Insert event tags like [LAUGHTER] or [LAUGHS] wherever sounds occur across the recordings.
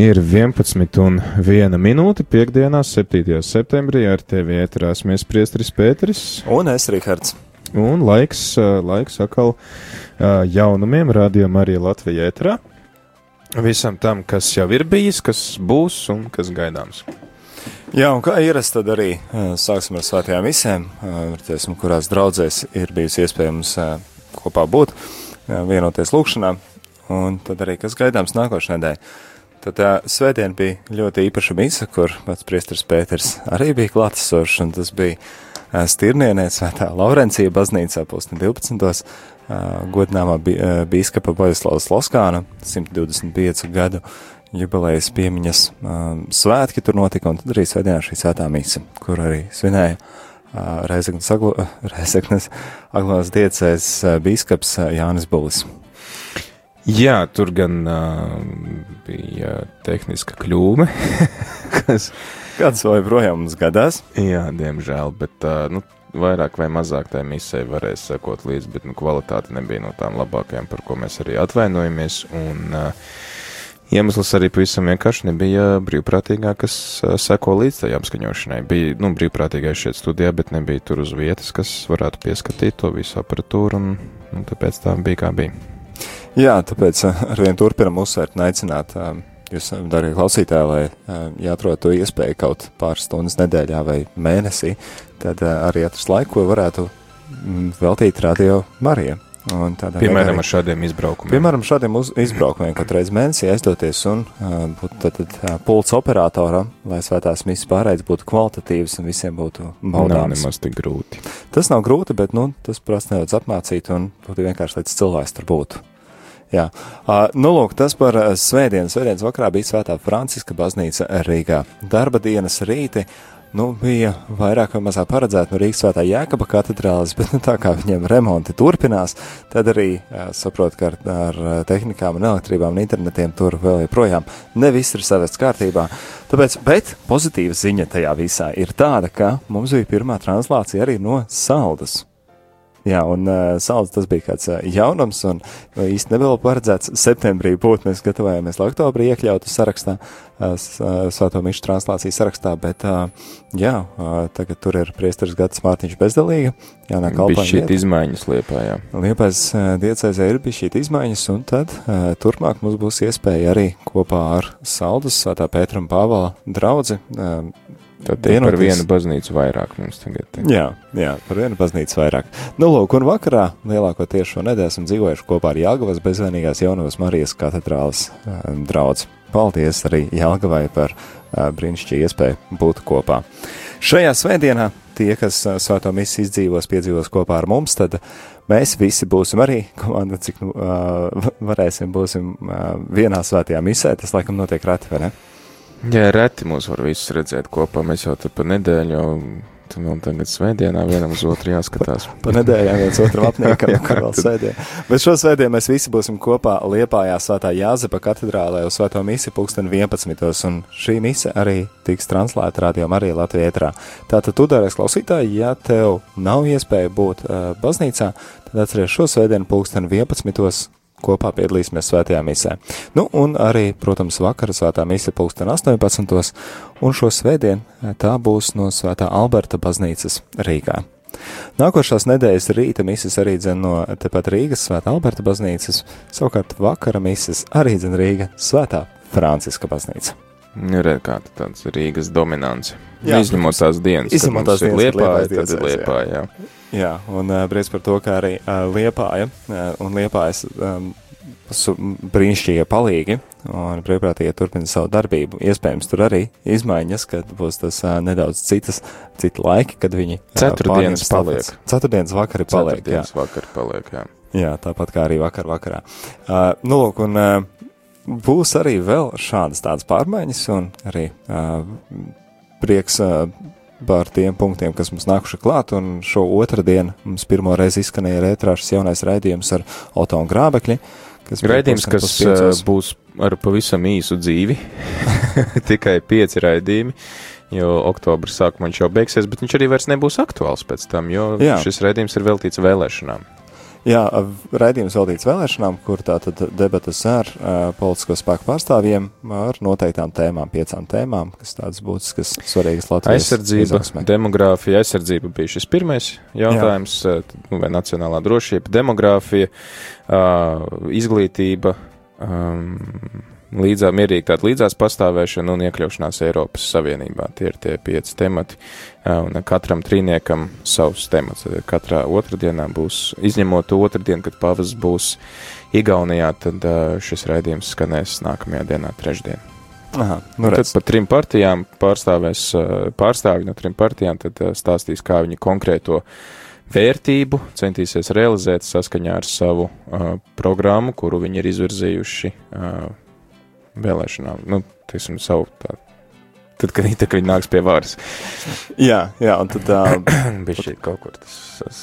Ir 11 un 1 minūte piekdienā, 7. septembrī ar tevi ēterās mēs priestris Pēteris. Un es, Rihards. Un laiks, laiks atkal jaunumiem rādījumā arī Latvijā ēterā. Visam tam, kas jau ir bijis, kas būs un kas gaidāms. Jā, un kā ierasts, tad arī sāksim ar svētajām misēm, teiksim, kurās draudzēs ir bijusi iespējams kopā būt, vienoties lūkšanā, un tad arī kas gaidāms nākošajā nedēļā. Tad tā svētdien bija ļoti īpaša misa, kur pats priestars Pēters arī bija klātesošs, un tas bija Stirnienē svētā Laurencija baznīcā pusni 12. godināmā bīskapa Bojaslavas Loskāna 125 gadu jubilejas piemiņas svētki tur notika, un tad arī svētdienā šī svētā misa, kur arī svinēja Reizeknas Aglonas diecēs bīskaps Jānis Bulis. Jā, tur gan uh, bija tehniska kļūme, [LAUGHS] kas. Kāds vai projām mums gadās? Jā, diemžēl, bet uh, nu, vairāk vai mazāk tai misē varēs sekot līdzi, bet nu, kvalitāte nebija no tām labākajām, par ko mēs arī atvainojamies. Un, uh, Iemesls arī pavisam vienkārši nebija brīvprātīgā, kas seko līdz tai apskaņošanai. Bija nu, brīvprātīgais šeit studijā, bet nebija tur uz vietas, kas varētu pieskatīt to visu aparatūru, un, un tāpēc tā bija kā bija. Jā, tāpēc eh, arvien turpinam uzsvērt un aicināt eh, jūs, eh, darbie klausītāji, lai jāatrod to iespēju kaut pāris stundas nedēļā vai mēnesī, tad arī atrast laiku, ko varētu mm, veltīt radio Marijai. Piemēram, ar šādiem izbraukumiem. Piemēram, šādiem uz, izbraukumiem, kad reiz mēnesī aizdoties un būt tad, tad pults operatoram, lai svētās misijas pārēdz būtu kvalitatīvas un visiem būtu baudāmas. Nav nemaz tik grūti. Tas nav grūti, bet, nu, tas prasa nedaudz apmācīt un būtu vienkārši, lai cilvēks tur būtu. Jā, uh, nu lūk, tas par svētdienu. Svētdienas vakarā bija svētā Franciska baznīca Rīgā. Darba dienas rīti, nu, bija vairāk vai mazāk paredzēta no Rīgas svētā Jēkaba katedrālis, [LAUGHS] bet nu, tā kā viņiem remonti turpinās, tad arī saprot, ka ar, ar tehnikām un elektrībām un internetiem tur vēl joprojām ne viss ir savests kārtībā. Tāpēc, bet pozitīva ziņa tajā visā ir tāda, ka mums bija pirmā translācija arī no saldas. Jā, un uh, saldus tas bija kāds uh, jaunums, un īsti nebija paredzēts septembrī būt. Mēs gatavojāmies, lai oktobrī iekļautu sarakstā, uh, Svēto Mišu translācijas sarakstā, bet, uh, jā, uh, tagad tur ir priesteris Gatis Mārtiņš bezdelīga. Jā, nāk kalpā. Šī izmaiņas Liepājā. Liepājas uh, diecēzē ir bija šī izmaiņas, un tad uh, turpmāk mums būs iespēja arī kopā ar Saldus, Svētā Pētra un Pāvela draudzi uh, Tad vienoties. par vienu baznīcu vairāk mums tagad. Te. Jā, jā, par vienu baznīcu vairāk. Nu, lūk, un vakarā lielākoties šo nedēļu esam dzīvojuši kopā ar Jāgavas bezvainīgās Jaunavas Marijas katedrālas uh, draudz. Paldies arī Jāgavai par uh, brīnišķīgu iespēju būt kopā. Šajā svētdienā tie, kas uh, svēto misiju izdzīvos, piedzīvos kopā ar mums, tad mēs visi būsim arī [LAUGHS] komanda, cik nu, uh, varēsim, būsim uh, vienā svētajā misē. Tas laikam notiek reti, vai ne? Jā, reti mūs var visus redzēt kopā. Mēs jau tur pa nedēļu jau Tur vēl tagad svētdienā vienam uz otru jāskatās. pa, pa nedēļām viens otram apniekam, kā vēl svētdien. Bet šo svētdienu mēs visi būsim kopā Liepājā svētā Jāzepa katedrālē uz svēto misi pulksten 11. Un šī mise arī tiks translēta radio arī Latvijā ētrā. Tātad tu darēs klausītāji, ja tev nav iespēja būt uh, baznīcā, tad atceries šo svētdienu pulksten 11 kopā piedalīsimies svētajā misē. Nu, un arī, protams, vakara svētā mise pulksten 18. un šo svētdien eh, tā būs no svētā Alberta baznīcas Rīgā. Nākošās nedēļas rīta mises arī dzen no tepat Rīgas svētā Alberta baznīcas, savukārt vakara mises arī dzen Rīga svētā Franciska baznīca. Nu, Redz, kā tāds Rīgas dominants. Jā, izņemot tās dienas, izņemot tās dienas, liepāja, tad ir liepāja, jā. un uh, prieks par to, ka arī uh, liepāja uh, un liepājas um, brīnišķīgie palīgi un brīvprātīgie turpina savu darbību. Iespējams, tur arī izmaiņas, kad būs tas uh, nedaudz citas, cita laiki, kad viņi uh, ceturtdienas paliek. Ceturtdienas vakari paliek, ceturtdienas jā. vakari paliek, jā. Jā, tāpat kā arī vakar vakarā. Uh, nu, lūk, un uh, būs arī vēl šādas tādas pārmaiņas, un arī uh, prieks uh, par tiem punktiem, kas mums nākuši klāt, un šo otrdienu mums pirmo reizi izskanēja rētrāšas jaunais raidījums ar Oto un Grābekļi. Kas raidījums, kas uh, būs ar pavisam īsu dzīvi, [LAUGHS] tikai pieci raidījumi, jo oktobra sākumā viņš jau beigsies, bet viņš arī vairs nebūs aktuāls pēc tam, jo Jā. šis raidījums ir veltīts vēlēšanām. Jā, raidījums veltīts vēlēšanām, kur tātad debatas ar uh, politisko spēku pārstāvjiem ar noteiktām tēmām, piecām tēmām, kas tādas būtiskas, svarīgas Latvijas Aizsardzība, izaugsmē. demogrāfija, aizsardzība bija šis pirmais jautājums, Jā. nu, vai nacionālā drošība, demogrāfija, uh, izglītība, um, līdzā, mierīgi tāda līdzās pastāvēšana un iekļaušanās Eiropas Savienībā. Tie ir tie pieci temati, un katram trīniekam savs temats. Katrā otrdienā būs, izņemot otrdienu, kad pavas būs Igaunijā, tad šis raidījums skanēs nākamajā dienā, trešdien. Aha, nu tad par trim partijām pārstāvēs pārstāvji no trim partijām, tad stāstīs, kā viņi konkrēto vērtību centīsies realizēt saskaņā ar savu uh, programmu, kuru viņi ir izvirzījuši uh, vēlēšanām. Nu, teiksim, savu tā. Tad, kad, kad viņi nāks pie varas. Jā, jā, un tad. Uh, bija šī kaut kur tas. tas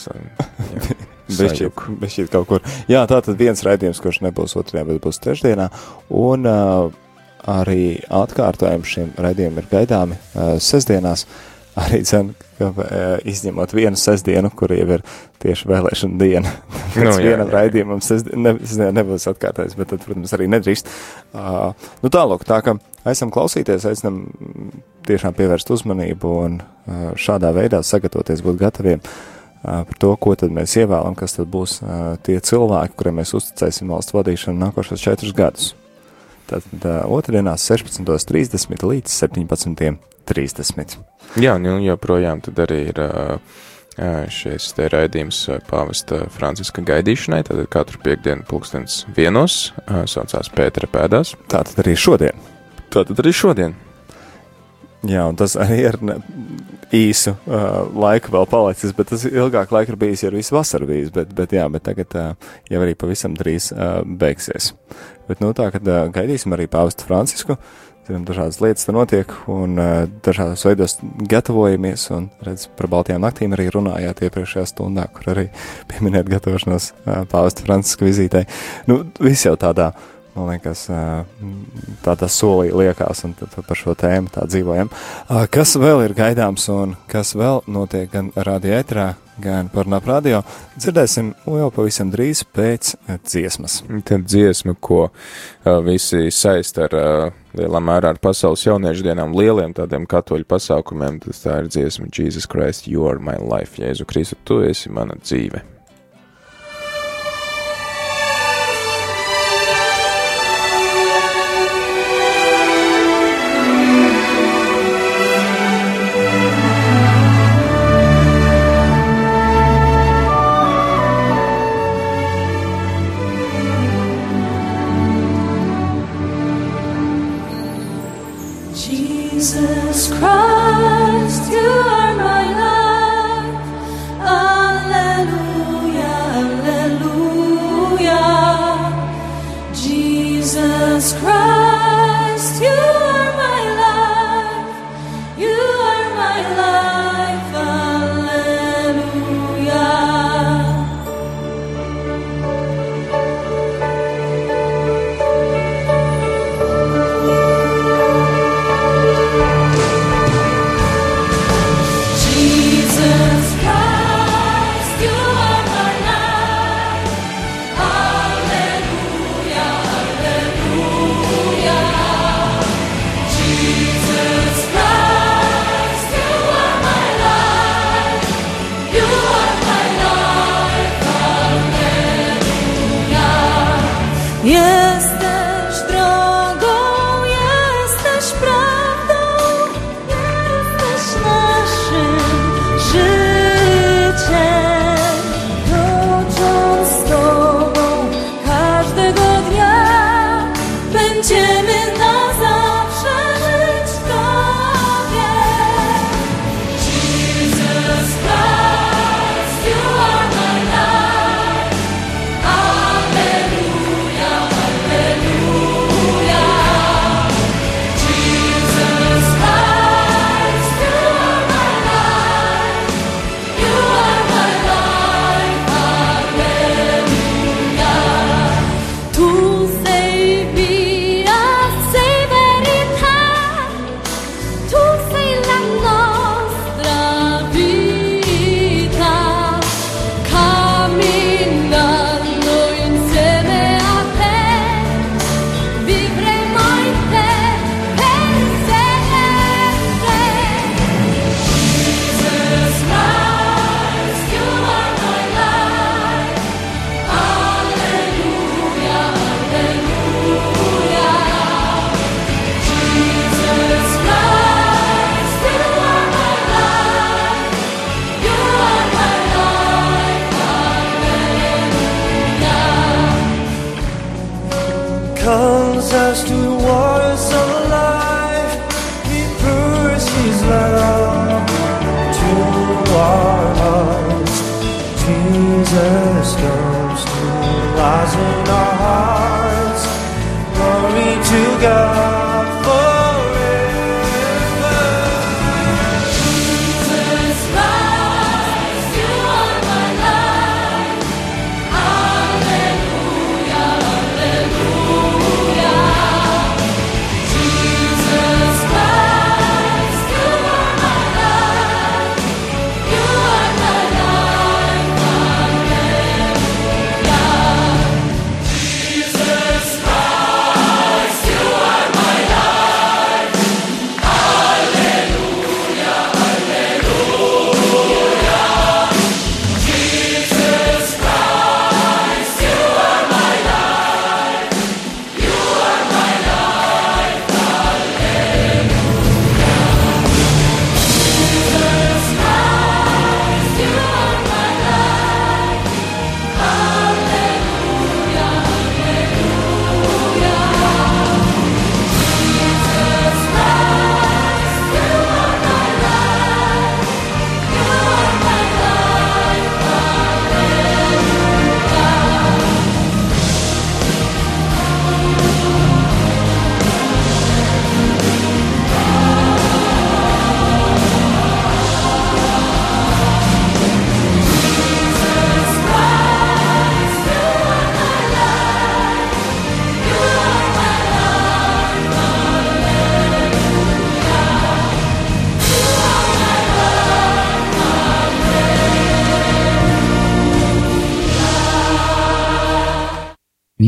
Bez šī kaut kur. Jā, tā tad viens raidījums, kurš nebūs otrajā, bet būs trešdienā. Un uh, arī atkārtojumi šiem raidījumiem ir gaidāmi uh, sestdienās. Arī cen, ka, uh, izņemot vienu sestdienu, kur jau ir tieši vēlēšana diena. [LAUGHS] Pēc nu, vienam raidījumam sestdien, ne, sestdien nebūs atkārtojis, bet tad, protams, arī nedrīkst. Uh, nu tālāk, tā ka esam klausīties, aicinam tiešām pievērst uzmanību un uh, šādā veidā sagatavoties būt gataviem uh, par to, ko tad mēs ievēlam, kas tad būs uh, tie cilvēki, kuriem mēs uzticēsim valsts vadīšanu nākošos četrus gadus. Tātad uh, otrdienās 16.30 līdz 17.30. Jā, nu joprojām tad arī ir uh, šis te raidījums pāvesta Franciska gaidīšanai, tad katru piekdienu pulkstens vienos saucās Pētera pēdās. Tātad arī šodien. Tātad arī šodien. Jā, un tas arī ir īsu uh, laiku vēl palicis, bet tas ilgāk laika ir bijis, ja ir visu vasaru bijis, bet, bet jā, bet tagad uh, jau arī pavisam drīz uh, beigsies. Bet, nu, tā, kad uh, gaidīsim arī pāvestu Francisku, dažādas lietas te notiek, un uh, dažādos veidos gatavojamies, un, redz, par Baltijām naktīm arī runājāt iepriekšējā stundā, kur arī [LAUGHS] pieminēt gatavošanos uh, pāvestu Francisku vizītei. Nu, viss jau tādā man liekas, tādā solī liekās, un par šo tēmu tā dzīvojam. Kas vēl ir gaidāms un kas vēl notiek gan radioetrā, gan par nap radio, dzirdēsim jau pavisam drīz pēc dziesmas. Tad dziesma, ko uh, visi saist ar uh, lielā mērā ar pasaules jauniešu dienām, lieliem tādiem katoļu pasākumiem, tas tā ir dziesma Jesus Christ, you are my life, Jēzu Kristu, tu esi mana dzīve.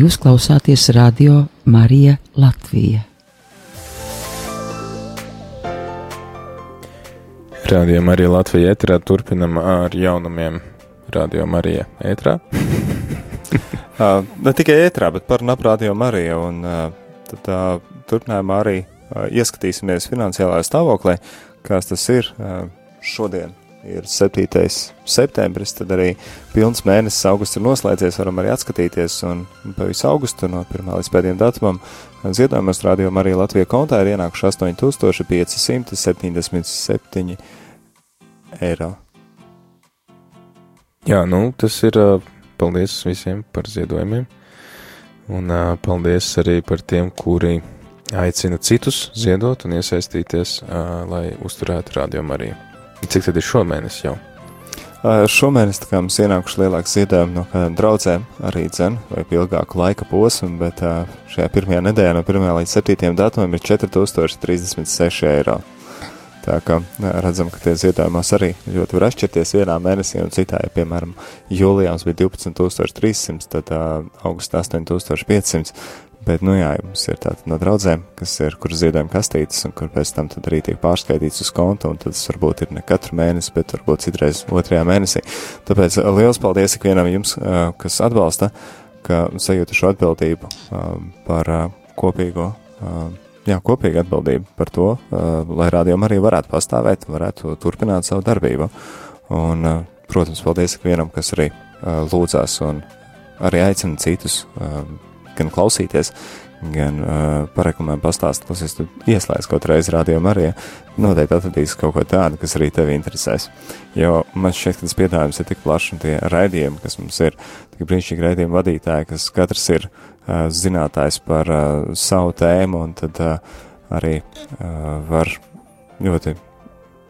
Jūs klausāties radio Marija Latvija. Radio Marija Latvija ētrā turpinam ar jaunumiem Radio Marija ētrā. Uh, [LAUGHS] ne tikai ētrā, bet par naprādījumu Mariju, un uh, tad uh, turpinājumā arī uh, ieskatīsimies finansiālajā stāvoklī, kāds tas ir uh, šodien. Ir 7. septembris, tad arī pilns mēnesis augusts ir noslēdzies, varam arī atskatīties, un pa visu augustu no 1. līdz pēdējiem datumam ziedojumos radio Marija Latvija kontā ir ienākuši 8577 eiro. Jā, nu, tas ir. Paldies visiem par ziedojumiem. Un paldies arī par tiem, kuri aicina citus ziedot un iesaistīties, lai uzturētu radio Mariju. Cik tad ir šomēnes jau? Šomēnes mums ienākuši lielāks ziedojumi no draudzēm, arī dzen, vai ilgāku laika posmu, bet šajā pirmajā nedēļā no 1. līdz 7. datumam ir 4036 eiro. Tā kā redzam, ka tie ziedojumos arī ļoti var atšķirties vienā mēnesī, un citā, ja, piemēram, jūlijā mums bija 12300, tad augustā 8500, bet, nu jā, mums ir tātad no draudzēm, kas ir, kur ziedojuma kastītes, un kur pēc tam tad arī tiek pārskaitīts uz kontu, un tas varbūt ir ne katru mēnesi, bet varbūt citreiz otrajā mēnesī. Tāpēc uh, liels paldies ikvienam jums, uh, kas atbalsta, ka sajūta šo atbildību uh, par kopīgo, jā, kopīgu atbildību par to, lai rādījumi arī varētu pastāvēt, varētu turpināt savu darbību. Un, protams, paldies ikvienam, kas arī lūdzās un arī aicina citus gan klausīties, gan uh, parekomendēt pastāstīt, klausies, tu ieslēdz kaut reizi rādījumu arī, noteikti atradīs kaut ko tādu, kas arī tevi interesēs. Jo man šķiet, ka tas piedāvājums ir tik plašs un tie raidījumi, kas mums ir, tik brīnišķīgi raidījumu vadītāji, kas katrs ir uh, zinātājs par uh, savu tēmu un tad uh, arī uh, var ļoti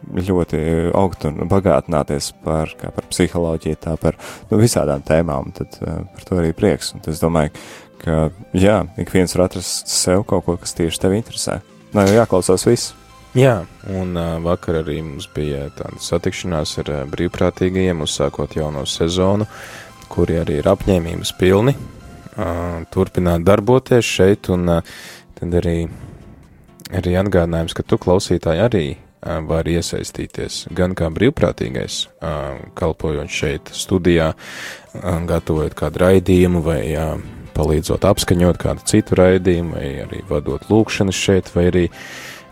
ļoti augt un bagātināties par, par psiholoģiju, tā par nu, visādām tēmām, tad uh, par to arī prieks. Un es domāju, ka, jā, ik viens var atrast sev kaut ko, kas tieši tevi interesē. Nav jau jāklausās viss. Jā, un uh, vakar arī mums bija tāda satikšanās ar uh, brīvprātīgajiem, uzsākot jauno sezonu, kuri arī ir apņēmības pilni uh, turpināt darboties šeit, un uh, tad arī, arī atgādinājums, ka tu klausītāji arī uh, var iesaistīties gan kā brīvprātīgais, uh, kalpojot šeit studijā, uh, gatavojot kādu raidījumu vai uh, palīdzot apskaņot kādu citu raidījumu, vai arī vadot lūkšanas šeit, vai arī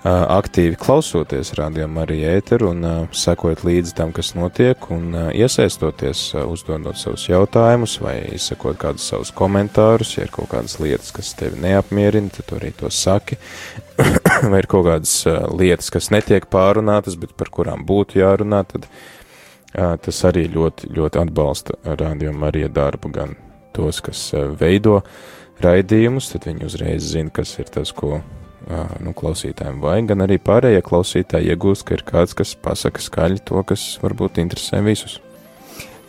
aktīvi klausoties rādījumā arī ēteru un sekojot līdzi tam, kas notiek, un iesaistoties, uzdodot savus jautājumus vai izsakot kādus savus komentārus, ja ir kaut kādas lietas, kas tevi neapmierina, tad tu arī to saki, [COUGHS] vai ir kaut kādas lietas, kas netiek pārunātas, bet par kurām būtu jārunā, tad tas arī ļoti, ļoti atbalsta rādījumā arī darbu, gan tos, kas uh, veido raidījumus, tad viņi uzreiz zina, kas ir tas, ko nu, klausītājiem vajag, gan arī pārējie klausītāji iegūst, ka ir kāds, kas pasaka skaļi to, kas varbūt interesē visus.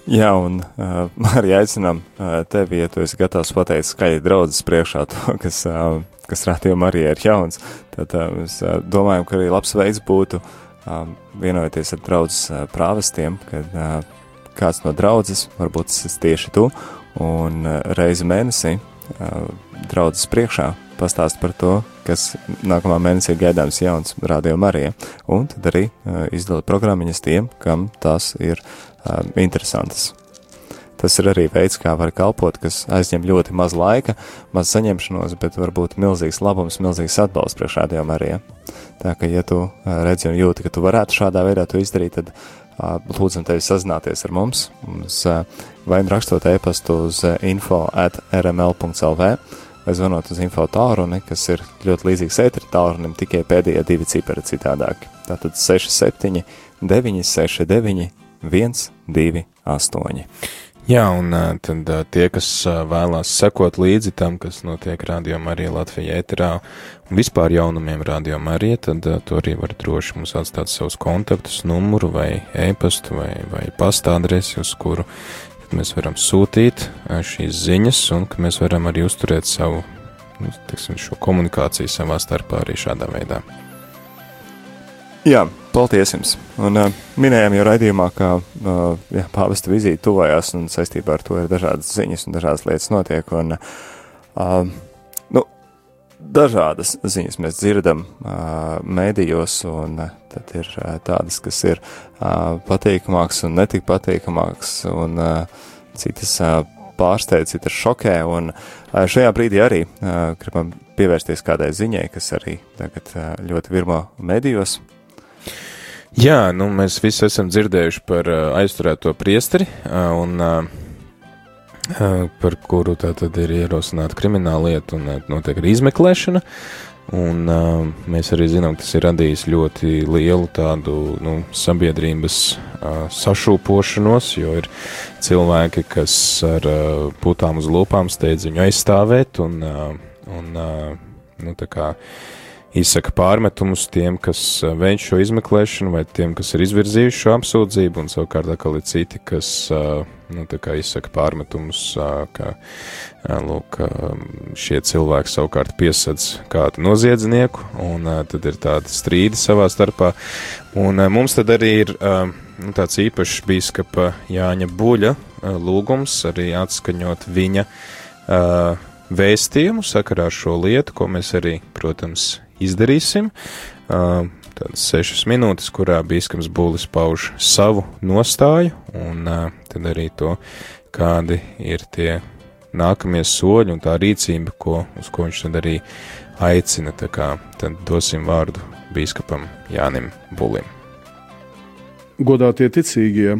Jā, un uh, [LAUGHS] arī aicinām uh, tevi, ja tu esi gatavs pateikt skaļi draudzes priekšā to, [LAUGHS] kas, uh, kas rādījumā arī ir jauns, tad uh, mēs uh, domājam, ka arī labs veids būtu uh, vienojoties ar draudzes uh, prāvestiem, kad uh, kāds no draudzes, varbūt tas ir tieši tu, un uh, reizi mēnesī uh, draudzes priekšā pastāst par to, kas nākamā mēnesī ir gaidāms jauns Radio Marija, un tad arī uh, izdala programmiņas tiem, kam tās ir interesantas. Tas ir arī veids, kā var kalpot, kas aizņem ļoti maz laika, maz saņemšanos, bet varbūt milzīgs labums, milzīgs atbalsts priekš Radio Marija. Tā ka, ja tu redzi un jūti, ka tu varētu šādā veidā to izdarīt, tad uh, lūdzam tevi sazināties ar mums, uh, vai rakstot e-pastu uz info at rml.lv, vai zvanot uz info tālruni, kas ir ļoti līdzīgs ētri tālrunim, tikai pēdējie divi cipari citādāki. Tātad 67, 969, 128. Jā, un tad tie, kas vēlās sekot līdzi tam, kas notiek rādījumā arī Latvijā ēterā un vispār jaunumiem rādījumā arī, tad to arī var droši mums atstāt savus kontaktus, numuru vai e-pastu vai, vai pasta adresi, uz kuru mēs varam sūtīt šīs ziņas un ka mēs varam arī uzturēt savu, nu, tiksim, šo komunikāciju savā starpā arī šādā veidā. Jā, paldies jums. Un uh, minējām jau raidījumā, ka uh, jā, pāvesta vizīte tuvojās un saistībā ar to ir dažādas ziņas un dažādas lietas notiek. Un, uh, nu, dažādas ziņas mēs dzirdam uh, mēdījos, un uh, tad ir uh, tādas, kas ir uh, patīkamākas un netik patīkamākas, un uh, citas uh, pārsteidz, citas šokē, un uh, šajā brīdī arī uh, gribam pievērsties kādai ziņai, kas arī tagad uh, ļoti virmo mēdījos. Jā, nu mēs visi esam dzirdējuši par uh, aizturēto priesteri, uh, un uh, par kuru tā tad ir ierosināta krimināla lieta un notiek arī izmeklēšana. Un uh, mēs arī zinām, ka tas ir radījis ļoti lielu tādu nu, sabiedrības uh, sašūpošanos, jo ir cilvēki, kas ar uh, putām uz lūpām steidz viņu aizstāvēt un, uh, un uh, nu, tā kā izsaka pārmetumus tiem, kas veic šo izmeklēšanu, vai tiem, kas ir izvirzījuši šo apsūdzību, un savukārt atkal ir citi, kas nu, izsaka pārmetumus, ka lūk, šie cilvēki savukārt piesadz kādu noziedznieku, un tad ir tādi strīdi savā starpā. Un mums tad arī ir nu, tāds īpašs bīskapa Jāņa Buļa lūgums arī atskaņot viņa vēstījumu sakarā ar šo lietu, ko mēs arī, protams, izdarīsim. Tādas sešas minūtes, kurā bīskams Būlis pauž savu nostāju, un tad arī to, kādi ir tie nākamie soļi un tā rīcība, ko, uz ko viņš tad arī aicina. Tā kā tad dosim vārdu bīskapam Jānim Bulim. Godātie ticīgie,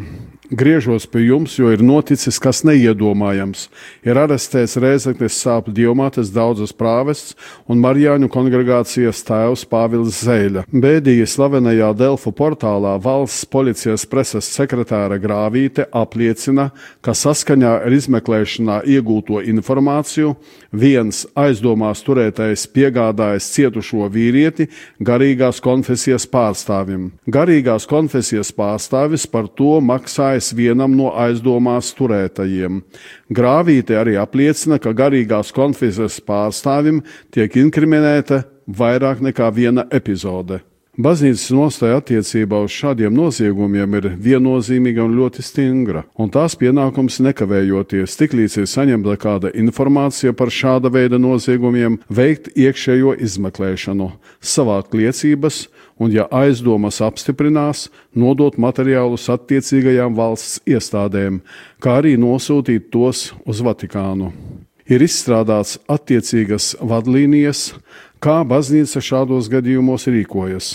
griežos pie jums, jo ir noticis kas neiedomājams. Ir arestēts Rēzeknes sāpju diamātes daudzas prāvests un Marijāņu kongregācijas tēvs Pāvils Zēļa. Bēdīgi slavenajā Delfu portālā valsts policijas preses sekretāra Grāvīte apliecina, ka saskaņā ar izmeklēšanā iegūto informāciju viens aizdomās turētais piegādājas cietušo vīrieti garīgās konfesijas pārstāvim. Garīgās konfesijas pārstāvis par to maksāja gājis vienam no aizdomās turētajiem. Grāvīte arī apliecina, ka garīgās konfesijas pārstāvim tiek inkriminēta vairāk nekā viena epizode. Baznīcas nostāja attiecībā uz šādiem noziegumiem ir viennozīmīga un ļoti stingra, un tās pienākums nekavējoties, tiklīdz ir saņemta kāda informācija par šāda veida noziegumiem, veikt iekšējo izmeklēšanu, savākt liecības un, ja aizdomas apstiprinās, nodot materiālus attiecīgajām valsts iestādēm, kā arī nosūtīt tos uz Vatikānu. Ir izstrādāts attiecīgas vadlīnijas, Kā baznīca šādos gadījumos rīkojas?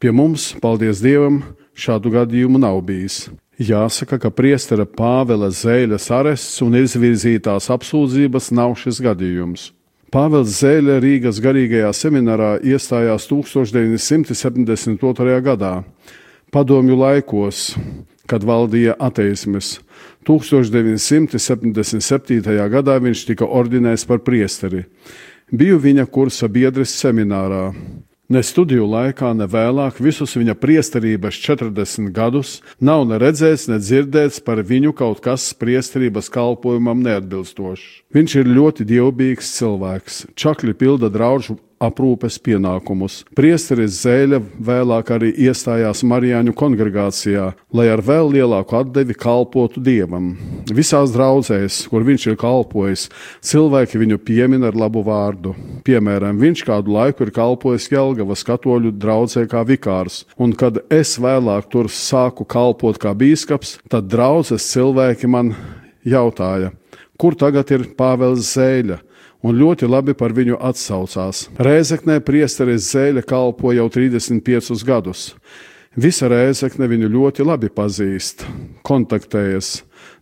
Pie mums, paldies Dievam, šādu gadījumu nav bijis. Jāsaka, ka priestera Pāvela Zēļas arests un izvirzītās apsūdzības nav šis gadījums. Pāvils Zēļa Rīgas garīgajā seminārā iestājās 1972. gadā, padomju laikos, kad valdīja ateisms. 1977. gadā viņš tika ordinēts par priesteri. Biju viņa kursa biedrs seminārā. Ne studiju laikā, ne vēlāk, visus viņa priesterības 40 gadus, nav ne redzēts, ne dzirdēts par viņu kaut kas priesterības kalpojumam neatbilstošs. Viņš ir ļoti dievbijīgs cilvēks, čakli pilda draugu aprūpes pienākumus. Priesteris Zēļa vēlāk arī iestājās Marijāņu kongregācijā, lai ar vēl lielāku atdevi kalpotu dievam. Visās draudzēs, kur viņš ir kalpojis, cilvēki viņu piemin ar labu vārdu. Piemēram, viņš kādu laiku ir kalpojis Jelgavas katoļu draudzē kā vikārs, un kad es vēlāk tur sāku kalpot kā bīskaps, tad draudzes cilvēki man jautāja, kur tagad ir Pāvils Zēļa? Un ļoti labi par viņu atsaucās. Rēzeknē priesteris Zēļa kalpo jau 35 gadus. Visa rēzekne viņu ļoti labi pazīst, kontaktējas.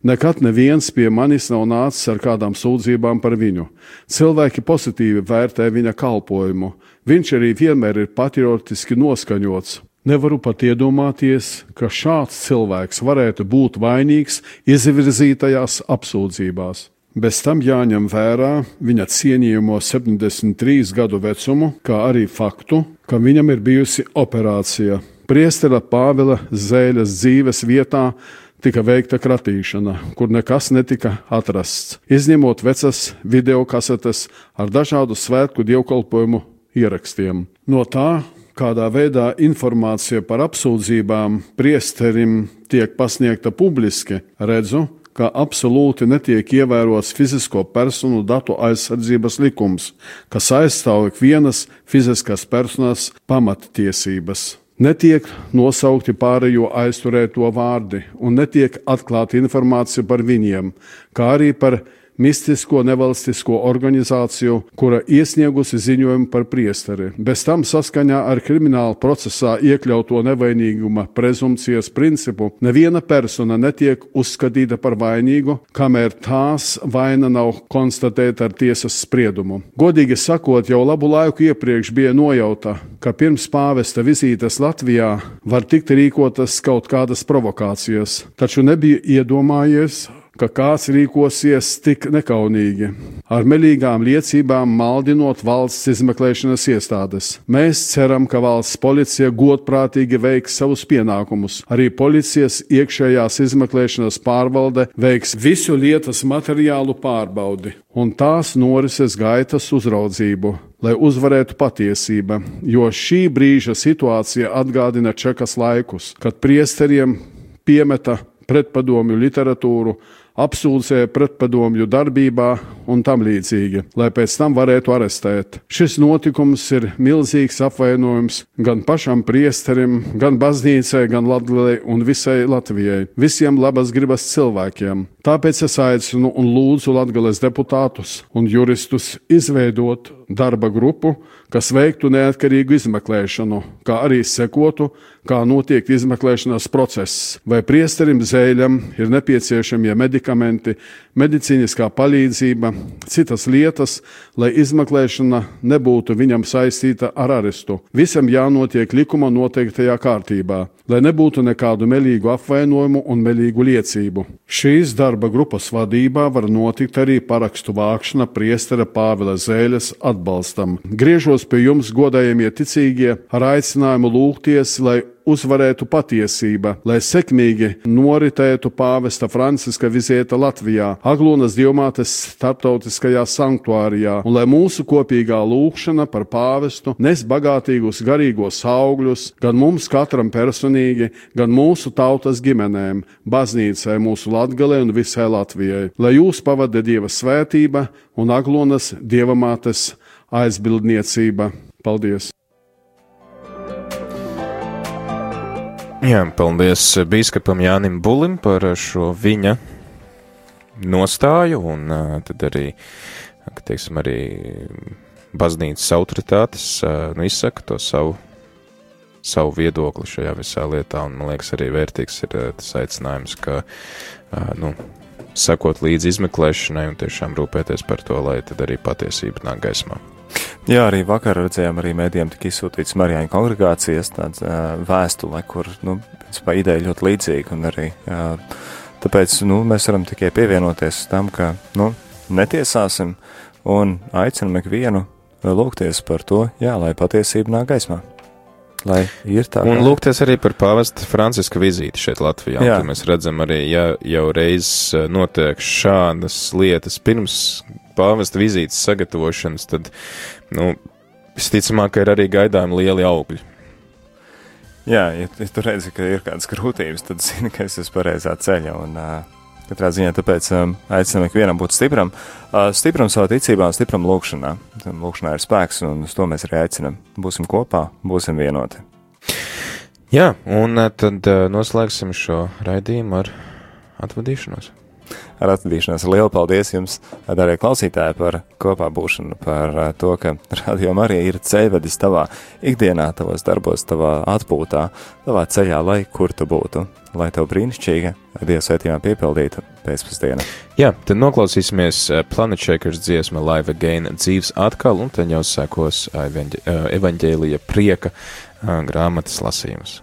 Nekad neviens pie manis nav nācis ar kādām sūdzībām par viņu. Cilvēki pozitīvi vērtē viņa kalpojumu. Viņš arī vienmēr ir patriotiski noskaņots. Nevaru pat iedomāties, ka šāds cilvēks varētu būt vainīgs izvirzītajās apsūdzībās. Bez tam jāņem vērā viņa cienījamo 73 gadu vecumu, kā arī faktu, ka viņam ir bijusi operācija. Priestera Pāvila Zēļas dzīves vietā tika veikta kratīšana, kur nekas netika atrasts, izņemot vecas video kasetes ar dažādu svētku dievkalpojumu ierakstiem. No tā, kādā veidā informācija par apsūdzībām priesterim tiek pasniegta publiski, redzu, ka absolūti netiek ievērots fizisko personu datu aizsardzības likums, kas aizstāv ikvienas fiziskās personas pamattiesības. Netiek nosaukti pārējo aizturēto vārdi un netiek atklāta informācija par viņiem, kā arī par mistisko nevalstisko organizāciju, kura iesniegusi ziņojumu par priesteri. Bez tam saskaņā ar krimināla procesā iekļauto nevainīguma prezumcijas principu neviena persona netiek uzskatīta par vainīgu, kamēr tās vaina nav konstatēta ar tiesas spriedumu. Godīgi sakot, jau labu laiku iepriekš bija nojauta, ka pirms pāvesta vizītes Latvijā var tikt rīkotas kaut kādas provokācijas, taču nebija iedomājies, ka kāds rīkosies tik nekaunīgi, ar melīgām liecībām maldinot valsts izmeklēšanas iestādes. Mēs ceram, ka valsts policija godprātīgi veiks savus pienākumus. Arī policijas iekšējās izmeklēšanas pārvalde veiks visu lietas materiālu pārbaudi un tās norises gaitas uzraudzību. Lai uzvarētu patiesība, jo šī brīža situācija atgādina čekas laikus, kad priesteriem piemeta pretpadomju literatūru, apsūdzēja pretpadomju darbībā un tam līdzīgi, lai pēc tam varētu arestēt. Šis notikums ir milzīgs apvainojums gan pašam priesterim, gan baznīcai, gan Latvijai un visai Latvijai, visiem labas gribas cilvēkiem. Tāpēc es aicinu un lūdzu Latvijas deputātus un juristus izveidot darba grupu, kas veiktu neatkarīgu izmeklēšanu, kā arī sekotu, kā notiek izmeklēšanas process, vai priesterim zēļam ir nepieciešamie medikamenti, medicīniskā palīdzība, citas lietas, lai izmeklēšana nebūtu viņam saistīta ar arestu. Visam jānotiek likuma noteiktajā kārtībā, lai nebūtu nekādu melīgu apvainojumu un melīgu liecību. Šīs darba grupas vadībā var notikt arī parakstu vākšana priestera Pāvila Zēļas atbalstam. Griežos pie jums, godājamie ticīgie, ar aicinājumu lūgties, lai uzvarētu patiesība, lai sekmīgi noritētu pāvesta Franciska vizieta Latvijā, Aglonas Dievmātes starptautiskajā sanktuārijā, un lai mūsu kopīgā lūkšana par pāvestu nes bagātīgus garīgos augļus gan mums katram personīgi, gan mūsu tautas ģimenēm, baznīcai, mūsu latgalē un visai Latvijai. Lai jūs pavada Dieva svētība un Aglonas Dievamātes aizbildniecība. Paldies! Jā, paldies Bīskapam Jānim Bulim par šo viņa nostāju un tad arī, teiksim, arī baznīcas autoritātes nu, izsaka to savu, savu viedokli šajā visā lietā, un man liekas arī vērtīgs ir tas aicinājums, ka, nu, sakot līdzi izmeklēšanai un tiešām rūpēties par to, lai tad arī patiesība nāk gaismā. Jā, arī vakar redzējām, arī mēdījiem tika izsūtīts Marijāņu kongregācijas tāds uh, vēstule, kur, nu, principā ideja ļoti līdzīga, un arī uh, tāpēc, nu, mēs varam tikai pievienoties tam, ka, nu, netiesāsim un aicinam ikvienu lūgties par to, jā, lai patiesība nāk gaismā. Lai ir tā. Un lūgties arī par pāvesta Franciska vizīti šeit Latvijā. Jā. Jā. Mēs redzam arī, ja jau reiz notiek šādas lietas pirms pāvesta vizītes sagatavošanas, tad, nu, visticamāk, ir arī gaidām lieli augļi. Jā, ja, ja tu redzi, ka ir kādas grūtības, tad zini, ka esi uz pareizā ceļa. Un, uh, katrā ziņā tāpēc um, aicinām ikvienam būt stipram. Uh, stipram savā ticībā un stipram lūkšanā. Tam Lūkšanā ir spēks, un uz to mēs arī aicinām. Būsim kopā, būsim vienoti. Jā, un tad eh, noslēgsim šo raidījumu ar atvadīšanos. Ar atradīšanos lielu paldies jums, darbie klausītāji, par kopā būšanu, par uh, to, ka radio arī ir ceļvedis tavā ikdienā, tavos darbos, tavā atpūtā, tavā ceļā, lai kur tu būtu, lai tev brīnišķīga Dieva svētījumā piepildīta pēcpusdiena. Jā, tad noklausīsimies eh, Planet Shakers dziesmu Live Again dzīves atkal, un tad jau sekos evaņģēlija prieka eh, grāmatas lasījums.